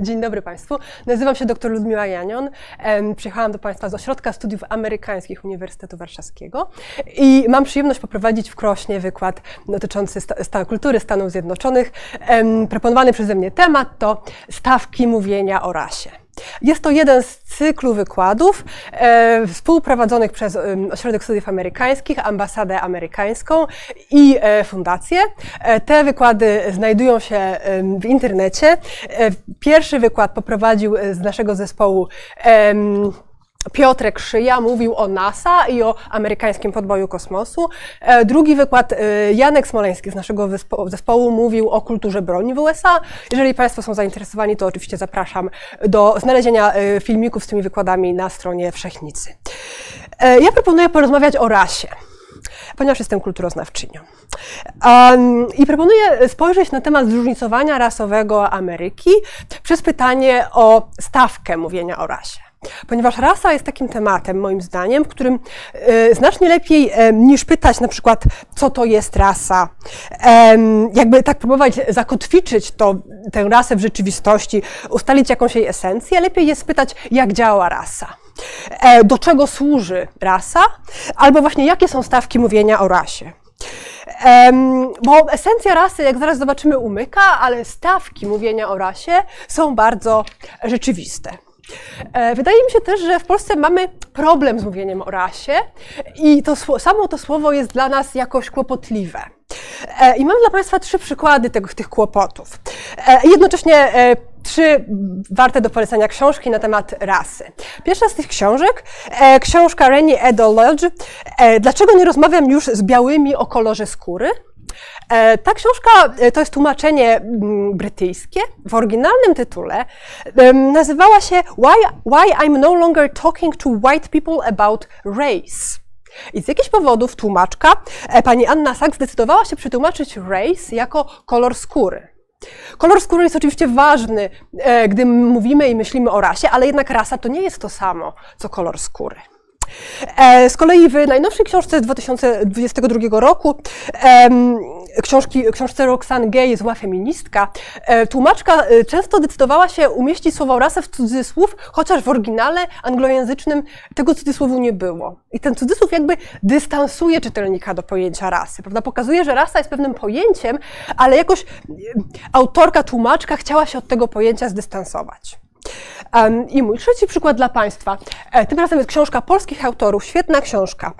Dzień dobry Państwu. Nazywam się dr Ludmiła Janion. Przyjechałam do Państwa z Ośrodka Studiów Amerykańskich Uniwersytetu Warszawskiego i mam przyjemność poprowadzić w Krośnie wykład dotyczący sta kultury Stanów Zjednoczonych. Proponowany przeze mnie temat to stawki mówienia o rasie. Jest to jeden z cyklu wykładów e, współprowadzonych przez e, Ośrodek Studiów Amerykańskich, Ambasadę Amerykańską i e, Fundację. E, te wykłady znajdują się e, w internecie. E, pierwszy wykład poprowadził z naszego zespołu Piotrek Szyja mówił o NASA i o amerykańskim podboju kosmosu. E, drugi wykład e, Janek Smoleński z naszego zespołu mówił o kulturze broni w USA. Jeżeli Państwo są zainteresowani, to oczywiście zapraszam do znalezienia e, filmików z tymi wykładami na stronie Wszechnicy. Ja proponuję porozmawiać o rasie ponieważ jestem kulturoznawczynią. Um, I proponuję spojrzeć na temat zróżnicowania rasowego Ameryki przez pytanie o stawkę mówienia o rasie. Ponieważ rasa jest takim tematem, moim zdaniem, którym e, znacznie lepiej e, niż pytać na przykład, co to jest rasa, jakby tak próbować zakotwiczyć to, tę rasę w rzeczywistości, ustalić jakąś jej esencję, lepiej jest pytać, jak działa rasa. E, do czego służy rasa, albo właśnie jakie są stawki mówienia o rasie. bo esencja rasy, jak zaraz zobaczymy, umyka, ale stawki mówienia o rasie są bardzo rzeczywiste. E, wydaje mi się też, że w Polsce mamy problem z mówieniem o rasie i to samo to słowo jest dla nas jakoś kłopotliwe. E, I mam dla Państwa trzy przykłady tego, tych kłopotów. E, jednocześnie trzy warte do polecenia książki na temat rasy. Pierwsza z tych książek, książka Rennie Edo Lodge, Dlaczego nie rozmawiam już z białymi o kolorze skóry? E, ta książka e, to jest tłumaczenie mm, brytyjskie. W oryginalnym tytule nazywała się Why, Why I'm No Longer Talking to White People About Race. I z jakichś powodów tłumaczka, e, pani Anna Sachs, zdecydowała się przetłumaczyć race jako kolor skóry. Kolor skóry jest oczywiście ważny, gdy mówimy i myślimy o rasie, ale jednak rasa to nie jest to samo, co kolor skóry. E, z kolei w najnowszej książce z 2022 roku, książki, książce Roxane Gay, Zła feministka, e, tłumaczka e, często decydowała się umieścić słowo rasę w cudzysłów, chociaż w oryginale anglojęzycznym tego cudzysłowu nie było. I ten cudzysłów jakby dystansuje czytelnika do pojęcia rasy, prawda? Pokazuje, że rasa jest pewnym pojęciem, ale jakoś autorka, tłumaczka chciała się od tego pojęcia zdystansować. I mój trzeci przykład dla Państwa. E, tym razem jest książka polskich autorów, świetna książka,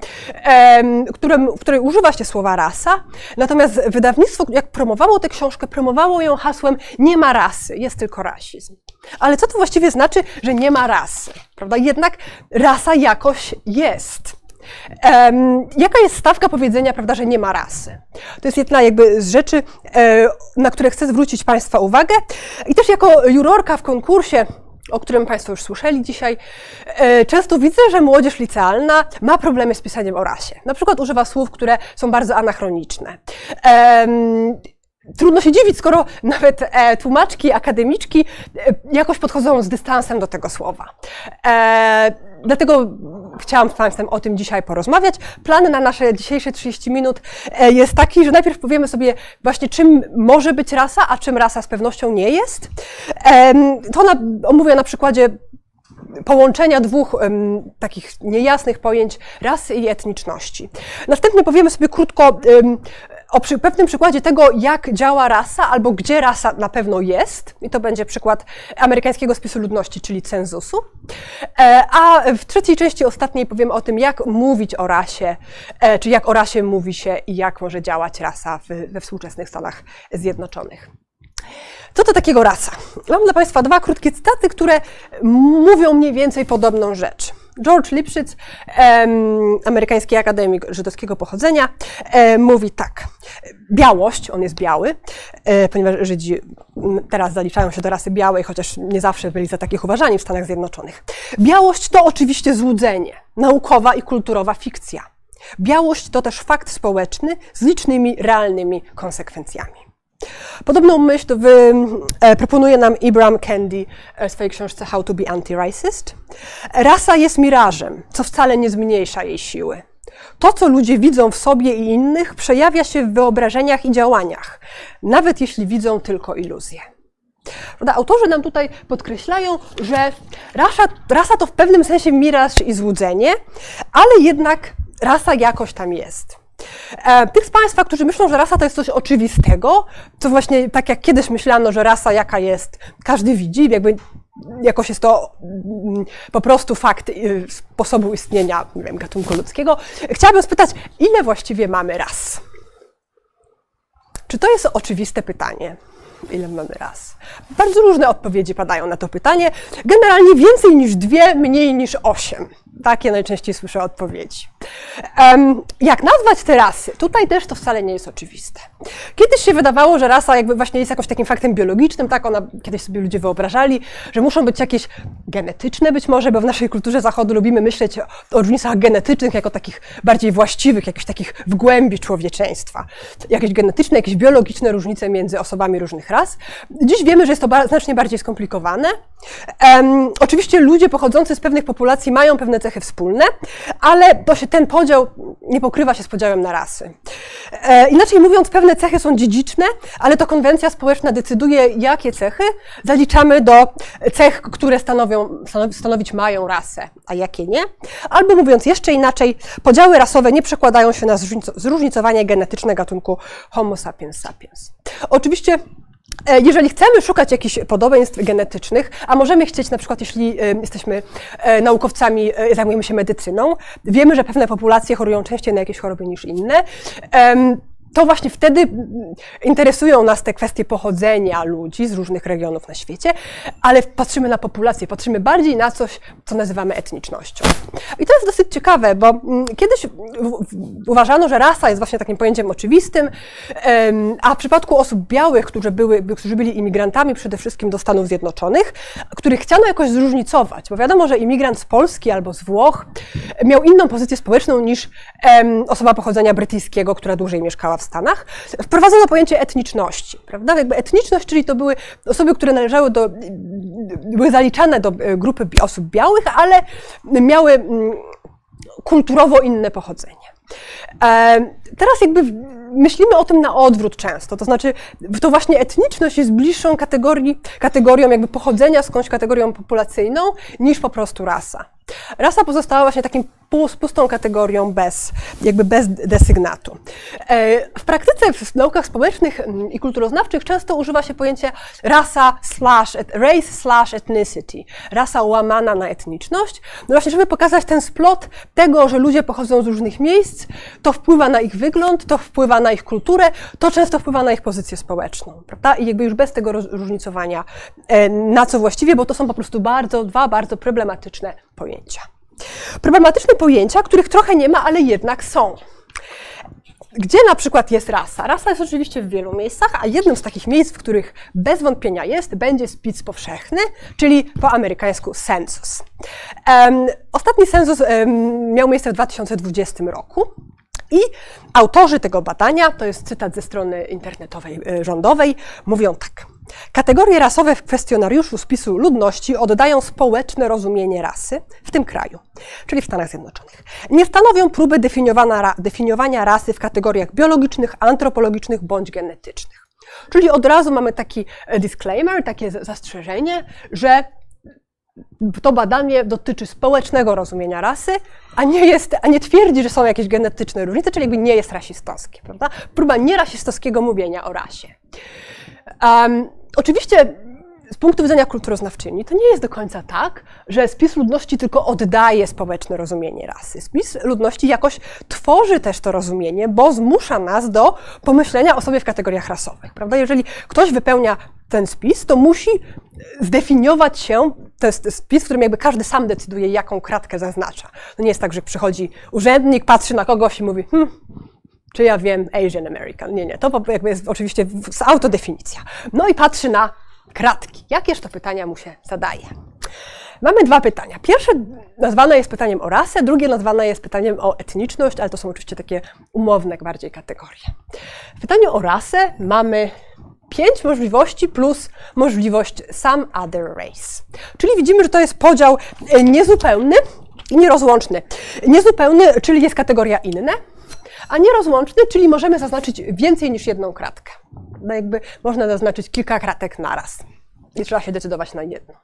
w której używa się słowa rasa. Natomiast wydawnictwo, jak promowało tę książkę, promowało ją hasłem nie ma rasy, jest tylko rasizm. Ale co to właściwie znaczy, że nie ma rasy? Prawda? Jednak rasa jakoś jest. Jaka jest stawka powiedzenia, prawda, że nie ma rasy? To jest jedna jakby z rzeczy, e, na które chcę zwrócić Państwa uwagę. I też jako jurorka w konkursie o którym Państwo już słyszeli dzisiaj, e, często widzę, że młodzież licealna ma problemy z pisaniem o rasie. Na przykład używa słów, które są bardzo anachroniczne. Trudno się dziwić, skoro nawet e, tłumaczki, akademiczki e, jakoś podchodzą z dystansem do tego słowa. E, dlatego chciałam z Państwem o tym dzisiaj porozmawiać. Plan na nasze dzisiejsze 30 minut e, jest taki, że najpierw powiemy sobie właśnie, czym może być rasa, a czym rasa z pewnością nie jest. E, to na, omówię na przykładzie połączenia dwóch um, takich niejasnych pojęć rasy i etniczności. Następnie powiemy sobie krótko um, o przy, pewnym przykładzie tego, jak działa rasa, albo gdzie rasa na pewno jest. I to będzie przykład amerykańskiego spisu ludności, czyli cenzusu. E, a w trzeciej części ostatniej powiem o tym, jak mówić o rasie, e, czy jak o rasie mówi się i jak może działać rasa we współczesnych Stanach Zjednoczonych. Co to takiego rasa? Mam dla Państwa dwa krótkie cytaty, które mówią mniej więcej podobną rzecz. George Lipschitz, amerykański akademik żydowskiego pochodzenia, mówi tak. Białość, on jest biały, e, ponieważ Żydzi teraz zaliczają się do rasy białej, chociaż nie zawsze byli za takich uważani w Stanach Zjednoczonych. Białość to oczywiście złudzenie, naukowa i kulturowa fikcja. Białość to też fakt społeczny z licznymi, realnymi konsekwencjami. Podobną myśl wy, e, proponuje nam Ibram Kendi e, w swojej książce How to be Anti-Racist. Rasa jest mirażem, co wcale nie zmniejsza jej siły. To, co ludzie widzą w sobie i innych, przejawia się w wyobrażeniach i działaniach, nawet jeśli widzą tylko iluzje. Autorzy nam tutaj podkreślają, że rasa, rasa to w pewnym sensie miraż i złudzenie, ale jednak rasa jakoś tam jest. E, tych z Państwa, którzy myślą, że rasa to jest coś oczywistego, to właśnie tak jak kiedyś myślano, że rasa jaka jest, każdy widzi, jakby jakoś jest to mm, po prostu fakt y, sposobu istnienia nie wiem, gatunku ludzkiego. Chciałabym spytać, ile właściwie mamy ras? Czy to jest oczywiste pytanie? Ile mamy raz? Bardzo różne odpowiedzi padają na to pytanie. Generalnie więcej niż dwie, mniej niż osiem. Takie najczęściej słyszę odpowiedzi. Jak nazwać te rasy? Tutaj też to wcale nie jest oczywiste. Kiedyś się wydawało, że rasa jakby właśnie jest jakimś takim faktem biologicznym, tak ona kiedyś sobie ludzie wyobrażali, że muszą być jakieś genetyczne być może, bo w naszej kulturze zachodu lubimy myśleć o, różnicach genetycznych jako takich bardziej właściwych, jakichś takich w głębi człowieczeństwa. Jakieś genetyczne, jakieś biologiczne różnice między osobami różnych ras. Dziś wiemy, że jest to znacznie bardziej skomplikowane. Um, oczywiście ludzie pochodzący z pewnych populacji mają pewne cechy wspólne, ale to się ten podział nie pokrywa się z podziałem na rasy. E, inaczej mówiąc, pewne cechy są dziedziczne, ale to konwencja społeczna decyduje, jakie cechy zaliczamy do cech, które stanowią, stanowić mają rasę, a jakie nie. Albo mówiąc jeszcze inaczej, podziały rasowe nie przekładają się na zróżnicowanie genetyczne gatunku Homo sapiens sapiens. Oczywiście jeżeli chcemy szukać jakichś podobieństw genetycznych, a możemy chcieć na przykład, jeśli e, jesteśmy e, naukowcami, zajmujemy się medycyną, wiemy, że pewne populacje chorują częściej na jakieś choroby niż inne, to właśnie wtedy interesują nas te kwestie pochodzenia ludzi z różnych regionów na świecie, ale patrzymy na populację, patrzymy bardziej na coś, co nazywamy etnicznością. I to jest dosyć ciekawe, bo mm, kiedyś uważano, że rasa jest właśnie takim pojęciem oczywistym, a w przypadku osób białych, którzy, były, którzy byli imigrantami przede wszystkim do Stanów Zjednoczonych, których chciano jakoś zróżnicować, bo wiadomo, że imigrant z Polski albo z Włoch miał inną pozycję społeczną niż osoba pochodzenia brytyjskiego, która dłużej mieszkała w Stanach, wprowadzono pojęcie etniczności, prawda? Jakby etniczność, czyli to były osoby, które należały do, były zaliczane do e, grupy osób białych, ale miały mm, kulturowo inne pochodzenie. E, teraz jakby myślimy o tym na odwrót często, to znaczy to właśnie etniczność jest bliższą kategorii, kategorią jakby pochodzenia skądś kategorią populacyjną niż po prostu rasa. Rasa pozostała właśnie takim pustą kategorią bez, jakby bez desygnatu. E, w praktyce w naukach społecznych mm, i kulturoznawczych często używa się pojęcia rasa slash, race slash ethnicity, rasa łamana na etniczność, no właśnie, żeby pokazać ten splot tego, że ludzie pochodzą z różnych miejsc, to wpływa na ich wygląd, to wpływa na ich kulturę, to często wpływa na ich pozycję społeczną, prawda? I jakby już bez tego różnicowania, e, na co właściwie, bo to są po prostu bardzo, dwa bardzo problematyczne pojęcia. Problematyczne pojęcia, których trochę nie ma, ale jednak są. Gdzie na przykład jest rasa? Rasa jest oczywiście w wielu miejscach, a jednym z takich miejsc, w których bez wątpienia jest, będzie spis powszechny, czyli po amerykańsku census. Um, ostatni census um, miał miejsce w 2020 roku. I autorzy tego badania, to jest cytat ze strony internetowej e, rządowej, mówią tak. Kategorie rasowe w kwestionariuszu spisu ludności oddają społeczne rozumienie rasy w tym kraju, czyli w Stanach Zjednoczonych. Nie stanowią próby definiowania, rasy w kategoriach biologicznych, antropologicznych bądź genetycznych. Czyli od razu mamy taki e, disclaimer, takie zastrzeżenie, że to badanie dotyczy społecznego rozumienia rasy, a nie, jest, a nie twierdzi, że są jakieś genetyczne różnice, czyli jakby nie jest rasistowskie, prawda? Próba nierasistowskiego mówienia o rasie. Um, oczywiście z punktu widzenia kulturoznawczyni to nie jest do końca tak, że spis ludności tylko oddaje społeczne rozumienie rasy. Spis ludności jakoś tworzy też to rozumienie, bo zmusza nas do pomyślenia o sobie w kategoriach rasowych. Prawda? Jeżeli ktoś wypełnia ten spis, to musi zdefiniować się, to jest spis, w którym jakby każdy sam decyduje, jaką kratkę zaznacza. To nie jest tak, że przychodzi urzędnik, patrzy na kogoś i mówi, hmm, czy ja wiem Asian American? Nie, nie, to jakby jest oczywiście autodefinicja. No i patrzy na kratki. Jakież to pytania mu się zadaje? Mamy dwa pytania. Pierwsze nazwane jest pytaniem o rasę, drugie nazwane jest pytaniem o etniczność, ale to są oczywiście takie umowne bardziej kategorie. W pytaniu o rasę mamy pięć możliwości plus możliwość some other race. Czyli widzimy, że to jest podział e, niezupełny i nierozłączny. Niezupełny, czyli jest kategoria inne, a nierozłączny, czyli możemy zaznaczyć więcej niż jedną kratkę. No jakby można zaznaczyć kilka kratek naraz. i trzeba się decydować na jedno.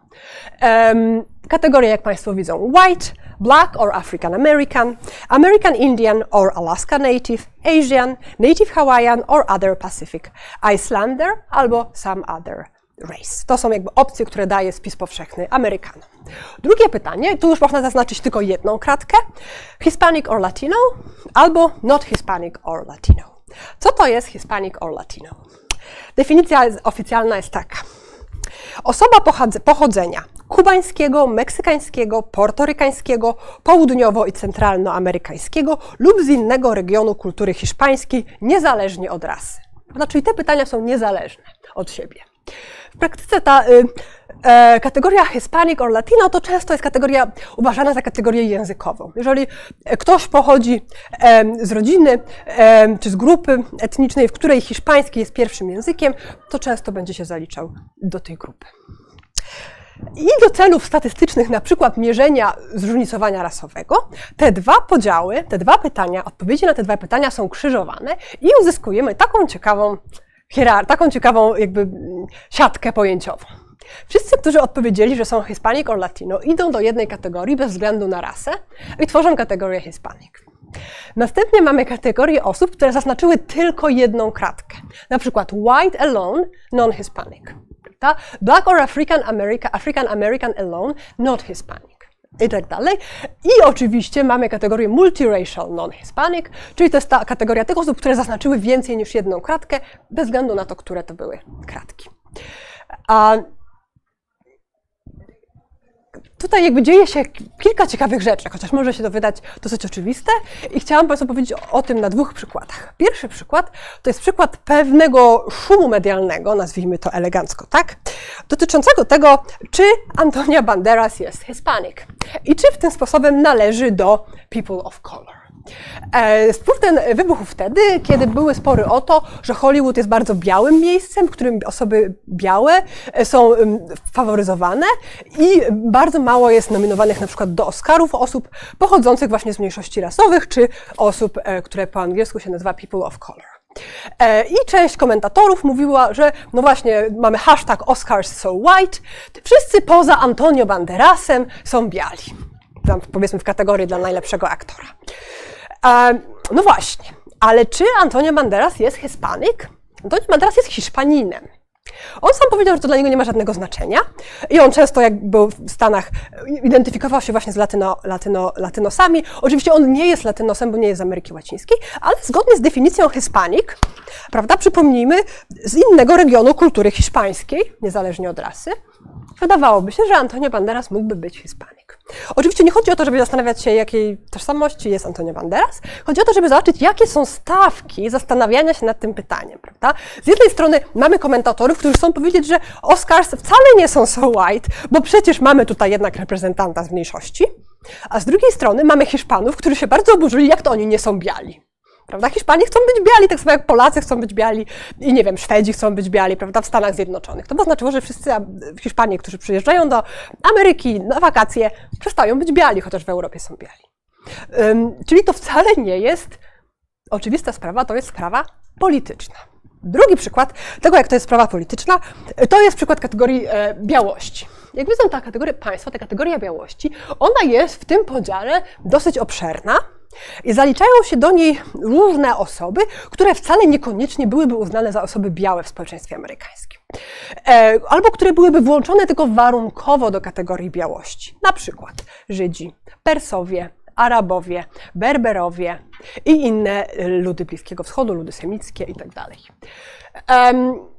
Um, kategorie, jak Państwo widzą, white, black or African American, American Indian or Alaska Native, Asian, Native Hawaiian or other Pacific, Islander albo some other race. To są jakby opcje, które daje spis powszechny Amerykanom. Drugie pytanie, tu już można zaznaczyć tylko jedną kratkę, Hispanic or Latino albo not Hispanic or Latino. Co to jest Hispanic or Latino? Definicja oficjalna jest taka. Osoba pochodzenia kubańskiego, meksykańskiego, portorykańskiego, południowo- i centralnoamerykańskiego lub z innego regionu kultury hiszpańskiej, niezależnie od rasy. Znaczy, te pytania są niezależne od siebie. W praktyce ta y, e, kategoria Hispanic or Latino to często jest kategoria uważana za kategorię językową. Jeżeli ktoś pochodzi e, z rodziny e, czy z grupy etnicznej, w której hiszpański jest pierwszym językiem, to często będzie się zaliczał do tej grupy. I do celów statystycznych, na przykład mierzenia zróżnicowania rasowego, te dwa podziały, te dwa pytania, odpowiedzi na te dwa pytania są krzyżowane i uzyskujemy taką ciekawą hierar- taką ciekawą jakby mm, siatkę pojęciową. Wszyscy, którzy odpowiedzieli, że są Hispanic or Latino, idą do jednej kategorii bez względu na rasę i tworzą kategorię Hispanic. Następnie mamy kategorię osób, które zaznaczyły tylko jedną kratkę. Na przykład white alone, non-Hispanic. Black or African, America, African American alone, not Hispanic i tak dalej. I oczywiście mamy kategorię multiracial non-Hispanic, czyli to jest ta kategoria tych osób, które zaznaczyły więcej niż jedną kratkę, bez względu na to, które to były kratki. A tutaj jakby dzieje się kilka ciekawych rzeczy, chociaż może się to wydać dosyć oczywiste i chciałam Państwu powiedzieć o tym na dwóch przykładach. Pierwszy przykład to jest przykład pewnego szumu medialnego, nazwijmy to elegancko, tak? Dotyczącego tego, czy Antonia Banderas jest Hispanic i czy w tym sposobem należy do people of color. E, spór ten wybuchł wtedy, kiedy były spory o to, że Hollywood jest bardzo białym miejscem, w którym osoby białe e, są faworyzowane i bardzo mało jest nominowanych na przykład do Oscarów osób pochodzących właśnie z mniejszości rasowych, czy osób, e, które po angielsku się nazywa people of color. I część komentatorów mówiła, że no właśnie mamy hashtag Oscars so white, wszyscy poza Antonio Banderasem są biali. Tam powiedzmy w kategorii dla najlepszego aktora. No właśnie, ale czy Antonio Banderas jest Hiszpanik? Antonio Banderas jest Hiszpaninem. On sam powiedział, że to dla niego nie ma żadnego znaczenia i on często, jak był w Stanach, identyfikował się właśnie z latyno, latyno, latynosami. Oczywiście on nie jest latynosem, bo nie jest z Ameryki Łacińskiej, ale zgodnie z definicją Hispanik, prawda, przypomnijmy, z innego regionu kultury hiszpańskiej, niezależnie od rasy, wydawałoby się, że Antonio Banderas mógłby być Hiszpanik. Oczywiście nie chodzi o to, żeby zastanawiać się, jakiej tożsamości jest Antonio Banderas. Chodzi o to, żeby zobaczyć, jakie są stawki zastanawiania się nad tym pytaniem. Prawda? Z jednej strony mamy komentatorów, którzy chcą powiedzieć, że Oscars wcale nie są so white, bo przecież mamy tutaj jednak reprezentanta z mniejszości. A z drugiej strony mamy Hiszpanów, którzy się bardzo oburzyli, jak to oni nie są biali. Prawda? Hiszpanie chcą być biali, tak samo jak Polacy chcą być biali i nie wiem, Szwedzi chcą być biali, prawda, w Stanach Zjednoczonych. To by oznaczyło, że wszyscy Hiszpanie, którzy przyjeżdżają do Ameryki na wakacje, przestają być biali, chociaż w Europie są biali. Um, czyli to wcale nie jest oczywista sprawa, to jest sprawa polityczna. Drugi przykład tego, jak to jest sprawa polityczna, to jest przykład kategorii e, białości. Jak widzą ta kategoria państwa, ta kategoria białości, ona jest w tym podziale dosyć obszerna. I zaliczają się do niej różne osoby, które wcale niekoniecznie byłyby uznane za osoby białe w społeczeństwie amerykańskim. E, albo które byłyby włączone tylko warunkowo do kategorii białości. Na przykład Żydzi, Persowie, Arabowie, Berberowie i inne ludy Bliskiego Wschodu, ludy semickie itd. Um,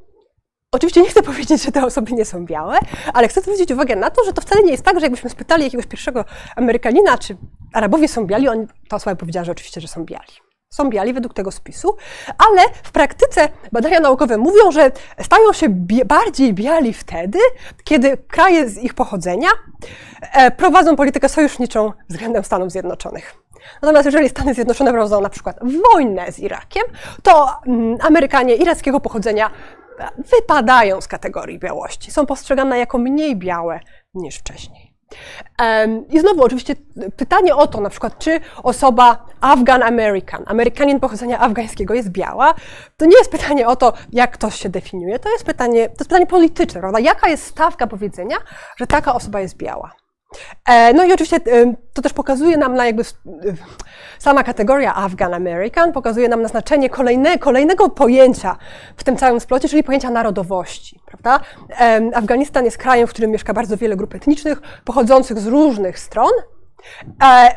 Oczywiście nie chcę powiedzieć, że te osoby nie są białe, ale chcę zwrócić uwagę na to, że to wcale nie jest tak, że jakbyśmy spytali jakiegoś pierwszego Amerykanina, czy Arabowie są biali, on, ta osoba powiedziała, że oczywiście, że są biali. Są biali według tego spisu, ale w praktyce badania naukowe mówią, że stają się bardziej biali wtedy, kiedy kraje z ich pochodzenia e, prowadzą politykę sojuszniczą względem Stanów Zjednoczonych. Natomiast jeżeli Stany Zjednoczone prowadzą na przykład wojnę z Irakiem, to mm, Amerykanie irackiego pochodzenia wypadają z kategorii białości. Są postrzegane jako mniej białe niż wcześniej. I znowu oczywiście pytanie o to, na przykład, czy osoba Afgan-American, Amerykanin pochodzenia afgańskiego jest biała, to nie jest pytanie o to, jak ktoś się definiuje, to jest pytanie, to jest pytanie polityczne, prawda? Jaka jest stawka powiedzenia, że taka osoba jest biała? E, no i oczywiście to też pokazuje nam na jakby sama kategoria Afghan American pokazuje nam na znaczenie kolejne, kolejnego pojęcia w tym całym splocie, czyli pojęcia narodowości. Prawda? Afganistan jest krajem, w którym mieszka bardzo wiele grup etnicznych pochodzących z różnych stron, e,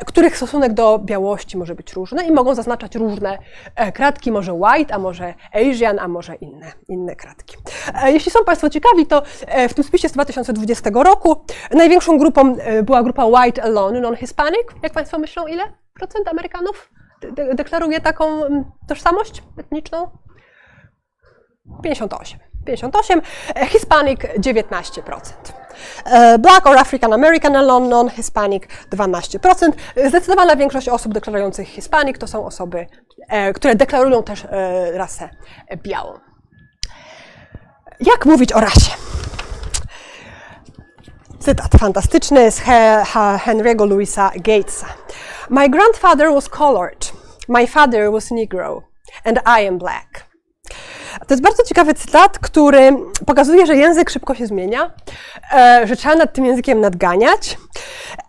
których stosunek do białości może być różny i mogą zaznaczać różne e, kratki, może white, a może Asian, a może inne, inne kratki. E, jeśli są Państwo ciekawi, to e, w tym spisie z 2020 roku największą grupą e, była grupa white alone, non-hispanic. Jak Państwo myślą, ile procent Amerykanów de deklaruje taką tożsamość etniczną? 58. 58, e, Hispanic 19%. E, Black or African American alone, non-Hispanic 12%. Zdecydowana większość osób deklarujących Hispanic to są osoby, e, które deklarują też rasę białą. Jak mówić o rasie? Cytat fantastyczny z Henry'ego Louisa Gatesa. My grandfather was colored, my father was negro, and I am black. To jest bardzo ciekawy cytat, który pokazuje, że język szybko się zmienia, e, że trzeba nad tym językiem nadganiać,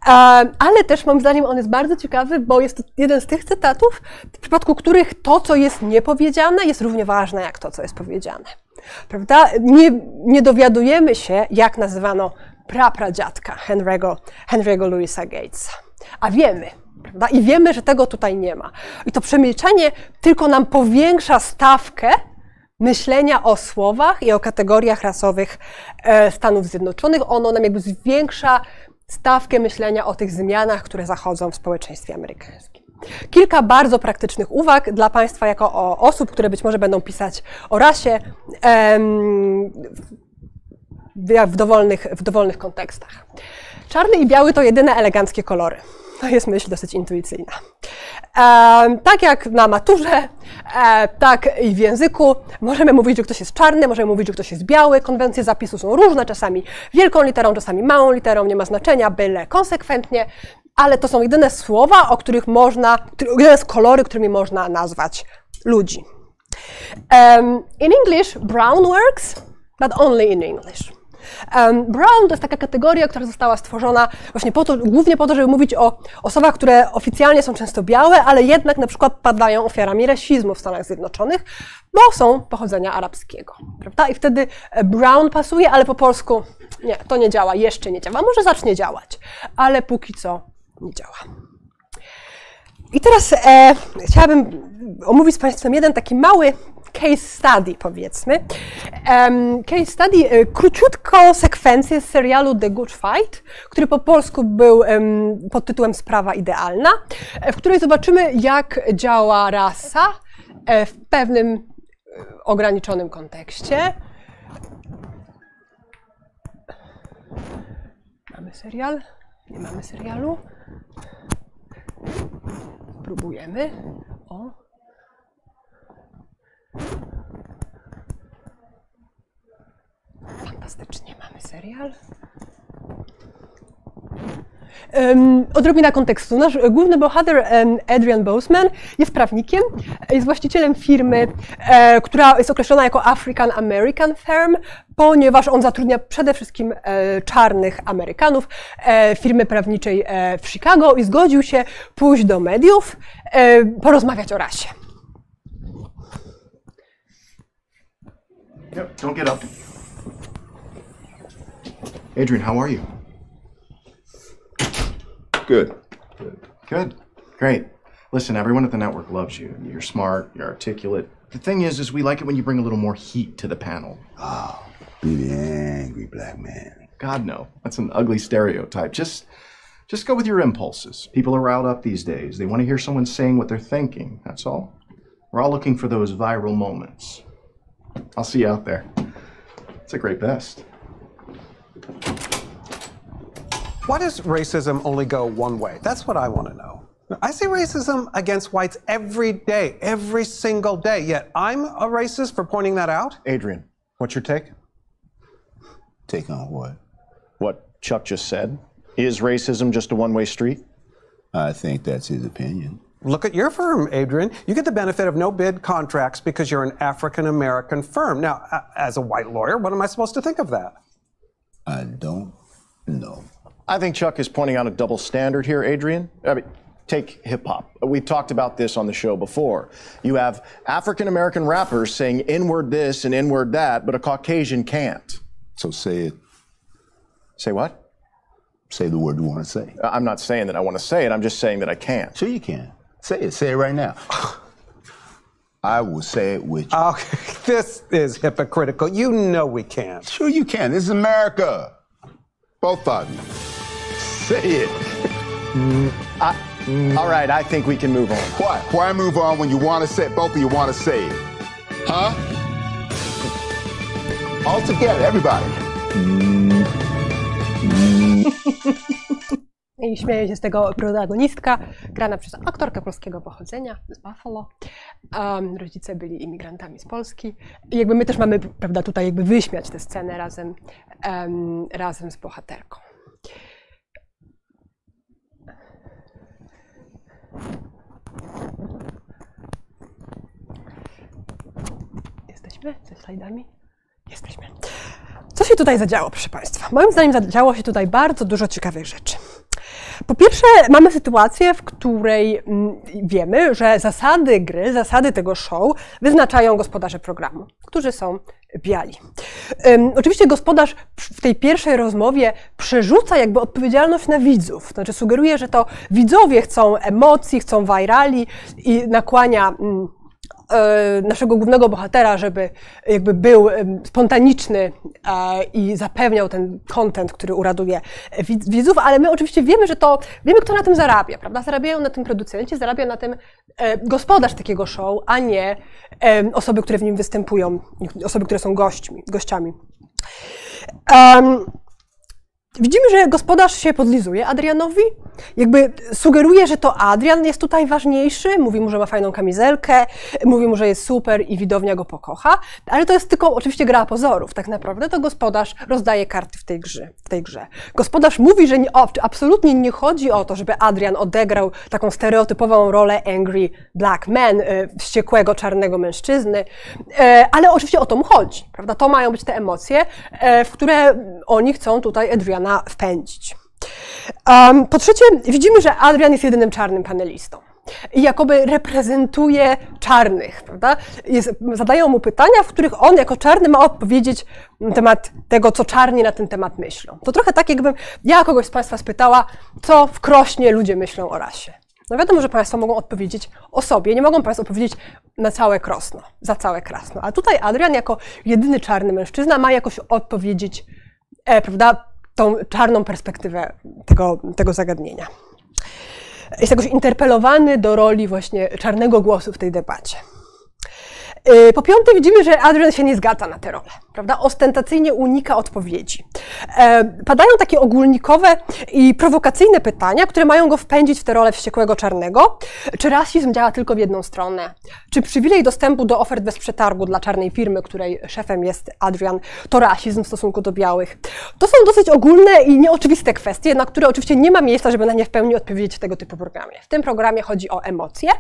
e, ale też moim zdaniem on jest bardzo ciekawy, bo jest to jeden z tych cytatów, w przypadku których to, co jest niepowiedziane, jest równie ważne jak to, co jest powiedziane. Prawda? Nie, nie dowiadujemy się, jak nazywano prapradziadka Henry'ego, Henry'ego Louisa Gatesa. A wiemy, prawda? I wiemy, że tego tutaj nie ma. I to przemilczenie tylko nam powiększa stawkę myślenia o słowach i o kategoriach rasowych e, Stanów Zjednoczonych. Ono nam jakby zwiększa stawkę myślenia o tych zmianach, które zachodzą w społeczeństwie amerykańskim. Kilka bardzo praktycznych uwag dla Państwa, jako o osób, które być może będą pisać o rasie w dowolnych, w dowolnych kontekstach. Czarny i biały to jedyne eleganckie kolory. To jest myśl dosyć intuicyjna. E, tak jak na maturze, e, tak i w języku możemy mówić, że ktoś jest czarny, możemy mówić, że ktoś jest biały. Konwencje zapisu są różne, czasami wielką literą, czasami małą literą, nie ma znaczenia, byle konsekwentnie, ale to są jedyne słowa, o których można, jedyne kolory, którymi można nazwać ludzi. Um, in English, brown works, but only in English. Brown to jest taka kategoria, która została stworzona właśnie po to, głównie po to, żeby mówić o osobach, które oficjalnie są często białe, ale jednak na przykład padają ofiarami rasizmu w Stanach Zjednoczonych, bo są pochodzenia arabskiego, prawda? I wtedy e, brown pasuje, ale po polsku nie, to nie działa, jeszcze nie działa. Może zacznie działać, ale póki co nie działa. I teraz e, chciałabym omówić z Państwem jeden taki mały case study, powiedzmy. Um, case study, e, króciutką sekwencję z serialu The Good Fight, który po polsku był um, pod tytułem Sprawa Idealna, e, w której zobaczymy, jak działa rasa e, w pewnym ograniczonym kontekście. Mamy serial? Nie mamy serialu? Próbujemy. O. Fantastycznie, mamy serial. Um, odrobina kontekstu. Nasz główny bohater, Adrian Boseman, jest prawnikiem, jest właścicielem firmy, e, która jest określona jako African American Firm, ponieważ on zatrudnia przede wszystkim e, czarnych Amerykanów, e, firmy prawniczej e, w Chicago i zgodził się pójść do mediów, e, porozmawiać o rasie. Yep, don't get up. Adrian, how are you? Good. Good. Good. Great. Listen, everyone at the network loves you. You're smart, you're articulate. The thing is, is we like it when you bring a little more heat to the panel. Oh, be the angry black man. God no. That's an ugly stereotype. Just just go with your impulses. People are riled up these days. They want to hear someone saying what they're thinking. That's all. We're all looking for those viral moments. I'll see you out there. It's a great best. Why does racism only go one way? That's what I want to know. I see racism against whites every day, every single day, yet I'm a racist for pointing that out? Adrian, what's your take? Take on what? What Chuck just said? Is racism just a one way street? I think that's his opinion. Look at your firm, Adrian. You get the benefit of no bid contracts because you're an African American firm. Now, as a white lawyer, what am I supposed to think of that? I don't know. I think Chuck is pointing out a double standard here, Adrian. I mean, take hip hop. We've talked about this on the show before. You have African American rappers saying inward this and inward that, but a Caucasian can't. So say it. Say what? Say the word you want to say. I'm not saying that I want to say it, I'm just saying that I can't. Sure you can. Say it. Say it right now. I will say it with you. Okay, this is hypocritical. You know we can't. Sure you can. This is America. Both of you. Say it. Mm, mm. All right, I think we can move on. Why? Why move on when you want to say it? Both of you want to say it. Huh? All together, everybody. Mm, I śmieje się z tego protagonistka, grana przez aktorkę polskiego pochodzenia z Buffalo. Um, rodzice byli imigrantami z Polski. I jakby my też mamy, prawda, tutaj jakby wyśmiać tę scenę razem, em, razem z bohaterką. Jesteśmy ze slajdami? Jesteśmy. Co się tutaj zadziało, proszę Państwa? Moim zdaniem zadziało się tutaj bardzo dużo ciekawych rzeczy. Po pierwsze, mamy sytuację, w której mm, wiemy, że zasady gry, zasady tego show wyznaczają gospodarze programu, którzy są biali. Ym, oczywiście gospodarz w tej pierwszej rozmowie przerzuca jakby odpowiedzialność na widzów. Znaczy sugeruje, że to widzowie chcą emocji, chcą virali i nakłania e, naszego głównego bohatera, żeby jakby był spontaniczny e, i zapewniał ten content, który uraduje widz- widzów, ale my oczywiście wiemy, że to, wiemy kto na tym zarabia, prawda? Zarabiają na tym producenci, zarabia na tym e, gospodarz takiego show, a nie osoby, które w nim występują, osoby, które są gośćmi, gościami. Em, Widzimy, że gospodarz się podlizuje Adrianowi, jakby sugeruje, że to Adrian jest tutaj ważniejszy, mówi mu, że ma fajną kamizelkę, mówi mu, że jest super i widownia go pokocha, ale to jest tylko oczywiście gra pozorów. Tak naprawdę to gospodarz rozdaje karty w tej grze. W tej grze. Gospodarz mówi, że nie, o, absolutnie nie chodzi o to, żeby Adrian odegrał taką stereotypową rolę angry black man, e, wściekłego czarnego mężczyzny, e, ale oczywiście o to mu chodzi, prawda? To mają być te emocje, e, w które oni chcą tutaj Adriana wpędzić. Um, po trzecie, widzimy, że Adrian jest jedynym czarnym panelistą. I jakoby reprezentuje czarnych, prawda? Jest, zadają mu pytania, w których on jako czarny ma odpowiedzieć na temat tego, co czarni na ten temat myślą. To trochę tak, jakbym ja kogoś z Państwa spytała, co w Krośnie ludzie myślą o rasie. No wiadomo, że Państwo mogą odpowiedzieć o sobie, nie mogą Państwo odpowiedzieć na całe Krosno, za całe Krasno. A tutaj Adrian jako jedyny czarny mężczyzna ma jakoś odpowiedzieć, e, prawda, tą czarną perspektywę tego, tego zagadnienia. Jest jakoś interpelowany do roli właśnie czarnego głosu w tej debacie. Yy, Po piąte, widzimy, że Adrian się nie zgadza na tę rolę, prawda? Ostentacyjnie unika odpowiedzi. E, Padają takie ogólnikowe i prowokacyjne pytania, które mają go wpędzić w tę rolę wściekłego czarnego. Czy rasizm działa tylko w jedną stronę? Czy przywilej dostępu do ofert bez przetargu dla czarnej firmy, której szefem jest Adrian, to rasizm w stosunku do białych? To są dosyć ogólne i nieoczywiste kwestie, na które oczywiście nie ma miejsca, żeby na nie w pełni odpowiedzieć w tego typu programie. W tym programie chodzi o emocje.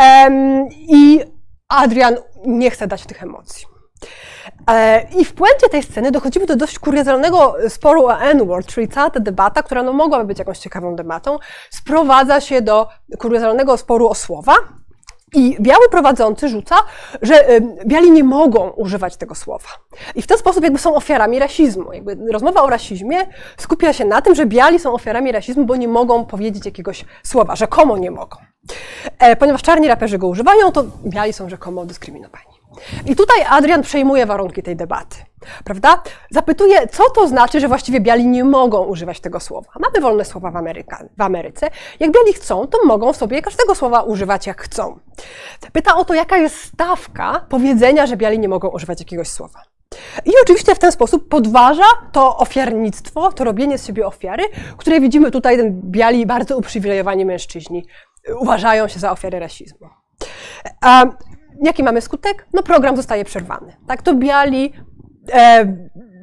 Em, I Adrian nie chce dać tych emocji. E, I w puencie tej sceny dochodzimy do dość kuriozalnego sporu o N-word, czyli cała ta debata, która no mogłaby być jakąś ciekawą debatą, sprowadza się do kuriozalnego sporu o słowa. I biały prowadzący rzuca, że y, biali nie mogą używać tego słowa. I w ten sposób jakby są ofiarami rasizmu. Jakby rozmowa o rasizmie skupia się na tym, że biali są ofiarami rasizmu, bo nie mogą powiedzieć jakiegoś słowa, rzekomo nie mogą. E, ponieważ czarni raperzy go używają, to biali są rzekomo dyskryminowani. I tutaj Adrian przejmuje warunki tej debaty, prawda? Zapytuje, co to znaczy, że właściwie biali nie mogą używać tego słowa. Mamy wolne słowa w, Ameryka, w Ameryce. Jak biali chcą, to mogą sobie każdego słowa używać jak chcą. Pyta o to, jaka jest stawka powiedzenia, że biali nie mogą używać jakiegoś słowa. I oczywiście w ten sposób podważa to ofiarnictwo, to robienie z siebie ofiary, które widzimy tutaj, ten biali, bardzo uprzywilejowani mężczyźni uważają się za ofiary rasizmu. A jaki mamy skutek? No program zostaje przerwany. Tak, to biali e,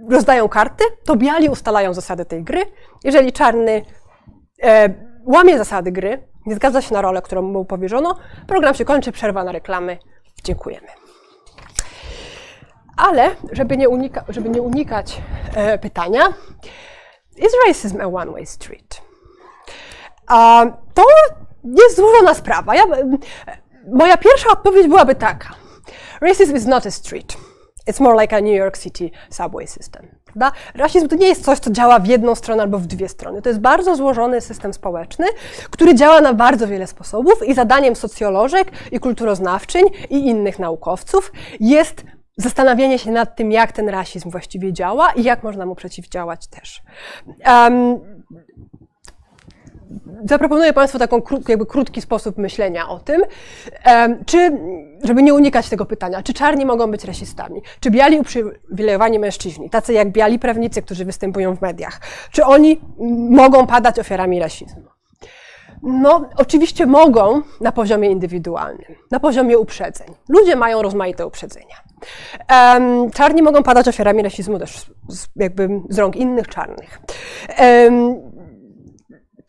rozdają karty, to biali ustalają zasady tej gry. Jeżeli czarny e, łamie zasady gry, nie zgadza się na rolę, którą mu powierzono, program się kończy, przerwa na reklamy. Dziękujemy. Ale, żeby nie, unika, żeby nie unikać e, pytania, is racism a one-way street? A to jest złożona sprawa. Ja, moja pierwsza odpowiedź byłaby taka. Racism is not a street. It's more like a New York City subway system. Prawda? Rasizm to nie jest coś, co działa w jedną stronę albo w dwie strony. To jest bardzo złożony system społeczny, który działa na bardzo wiele sposobów i zadaniem socjolożek i kulturoznawczyń i innych naukowców jest zastanawianie się nad tym, jak ten rasizm właściwie działa i jak można mu przeciwdziałać też. Um, zaproponuję Państwu taką jakby krótki sposób myślenia o tym, czy, żeby nie unikać tego pytania, czy czarni mogą być rasistami, czy biali uprzywilejowani mężczyźni, tacy jak biali prawnicy, którzy występują w mediach, czy oni mogą padać ofiarami rasizmu? No, oczywiście mogą na poziomie indywidualnym, na poziomie uprzedzeń. Ludzie mają rozmaite uprzedzenia. Um, czarni mogą padać ofiarami rasizmu też z, jakby z rąk innych czarnych. Um,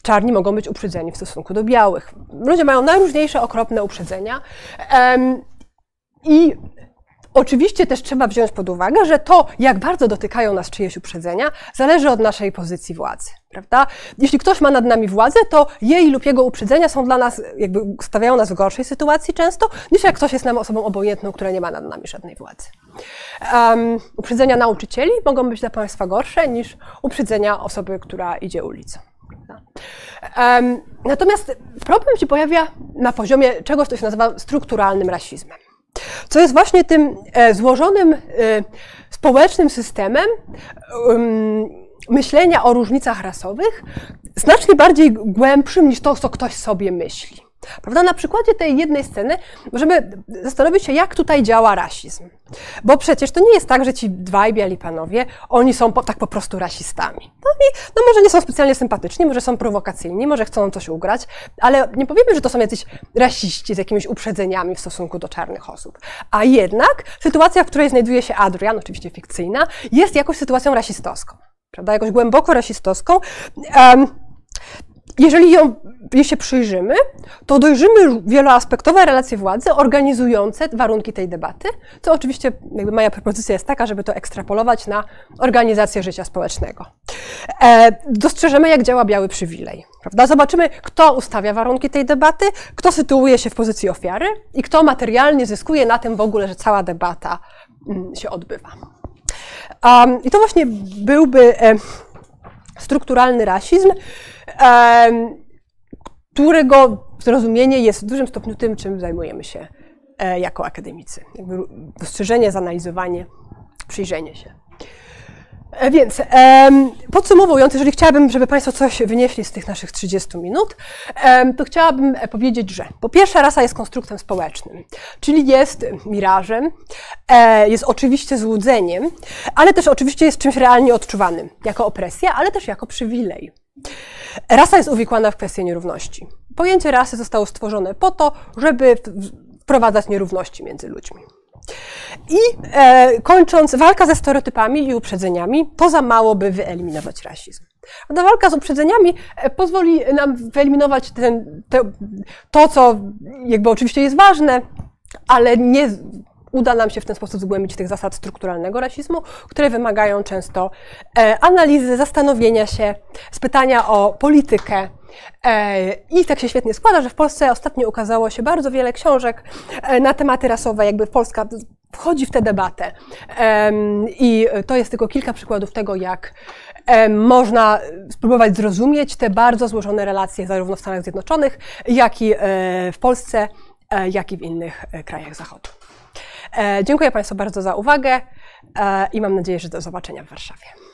czarni mogą być uprzedzeni w stosunku do białych. Ludzie mają najróżniejsze okropne uprzedzenia. I Oczywiście też trzeba wziąć pod uwagę, że to, jak bardzo dotykają nas czyjeś uprzedzenia, zależy od naszej pozycji władzy, prawda? Jeśli ktoś ma nad nami władzę, to jej lub jego uprzedzenia są dla nas, jakby stawiają nas w gorszej sytuacji często, niż jak ktoś jest nam osobą obojętną, która nie ma nad nami żadnej władzy. Um, uprzedzenia nauczycieli mogą być dla Państwa gorsze niż uprzedzenia osoby, która idzie ulicą. Um, natomiast problem się pojawia na poziomie czegoś, co się nazywa strukturalnym rasizmem co jest właśnie tym e, złożonym e, społecznym systemem myślenia o różnicach rasowych, znacznie bardziej głębszym niż to, co ktoś sobie myśli. Prawda? Na przykładzie tej jednej sceny możemy zastanowić się, jak tutaj działa rasizm. Bo przecież to nie jest tak, że ci dwaj biali panowie, oni są po, tak po prostu rasistami. No, i, no może nie są specjalnie sympatyczni, może są prowokacyjni, może chcą coś ugrać, ale nie powiemy, że to są jacyś rasiści z jakimiś uprzedzeniami w stosunku do czarnych osób. A jednak sytuacja, w której znajduje się Adrian, oczywiście fikcyjna, jest jakąś sytuacją rasistowską. Prawda? Jakoś głęboko rasistowską. Um, jeżeli ją, jej się przyjrzymy, to dojrzymy wieloaspektowe relacje władzy organizujące warunki tej debaty, co oczywiście jakby moja propozycja jest taka, żeby to ekstrapolować na organizację życia społecznego. E, dostrzeżemy, jak działa biały przywilej. Prawda? Zobaczymy, kto ustawia warunki tej debaty, kto sytuuje się w pozycji ofiary i kto materialnie zyskuje na tym w ogóle, że cała debata mm, się odbywa. Um, I to właśnie byłby e, strukturalny rasizm, którego zrozumienie jest w dużym stopniu tym, czym zajmujemy się e, jako akademicy. Jakby dostrzeżenie, zanalizowanie, przyjrzenie się. E, więc podsumowując, jeżeli chciałabym, żeby Państwo coś wynieśli z tych naszych 30 minut, to chciałabym e, powiedzieć, że po pierwsze rasa jest konstruktem społecznym, czyli jest mirażem, jest oczywiście złudzeniem, ale też oczywiście jest czymś realnie odczuwanym, jako opresja, ale też jako przywilej. Rasa jest uwikłana w kwestię nierówności. Pojęcie rasy zostało stworzone po to, żeby wprowadzać nierówności między ludźmi. I e, kończąc, walka ze stereotypami i uprzedzeniami to za mało, by wyeliminować rasizm. Ta walka z uprzedzeniami e, pozwoli nam wyeliminować ten, te, to, co jakby oczywiście jest ważne, ale nie uda nam się w ten sposób zgłębić tych zasad strukturalnego rasizmu, które wymagają często e, analizy, zastanowienia się, spytania o politykę. E, I tak się świetnie składa, że w Polsce ostatnio ukazało się bardzo wiele książek e, na tematy rasowe, jakby Polska wchodzi w tę debatę. I to jest tylko kilka przykładów tego, jak można spróbować zrozumieć te bardzo złożone relacje zarówno w Stanach Zjednoczonych, jak i w Polsce, jak i w innych krajach Zachodu. E, dziękuję Państwu bardzo za uwagę e, i mam nadzieję, że do zobaczenia w Warszawie.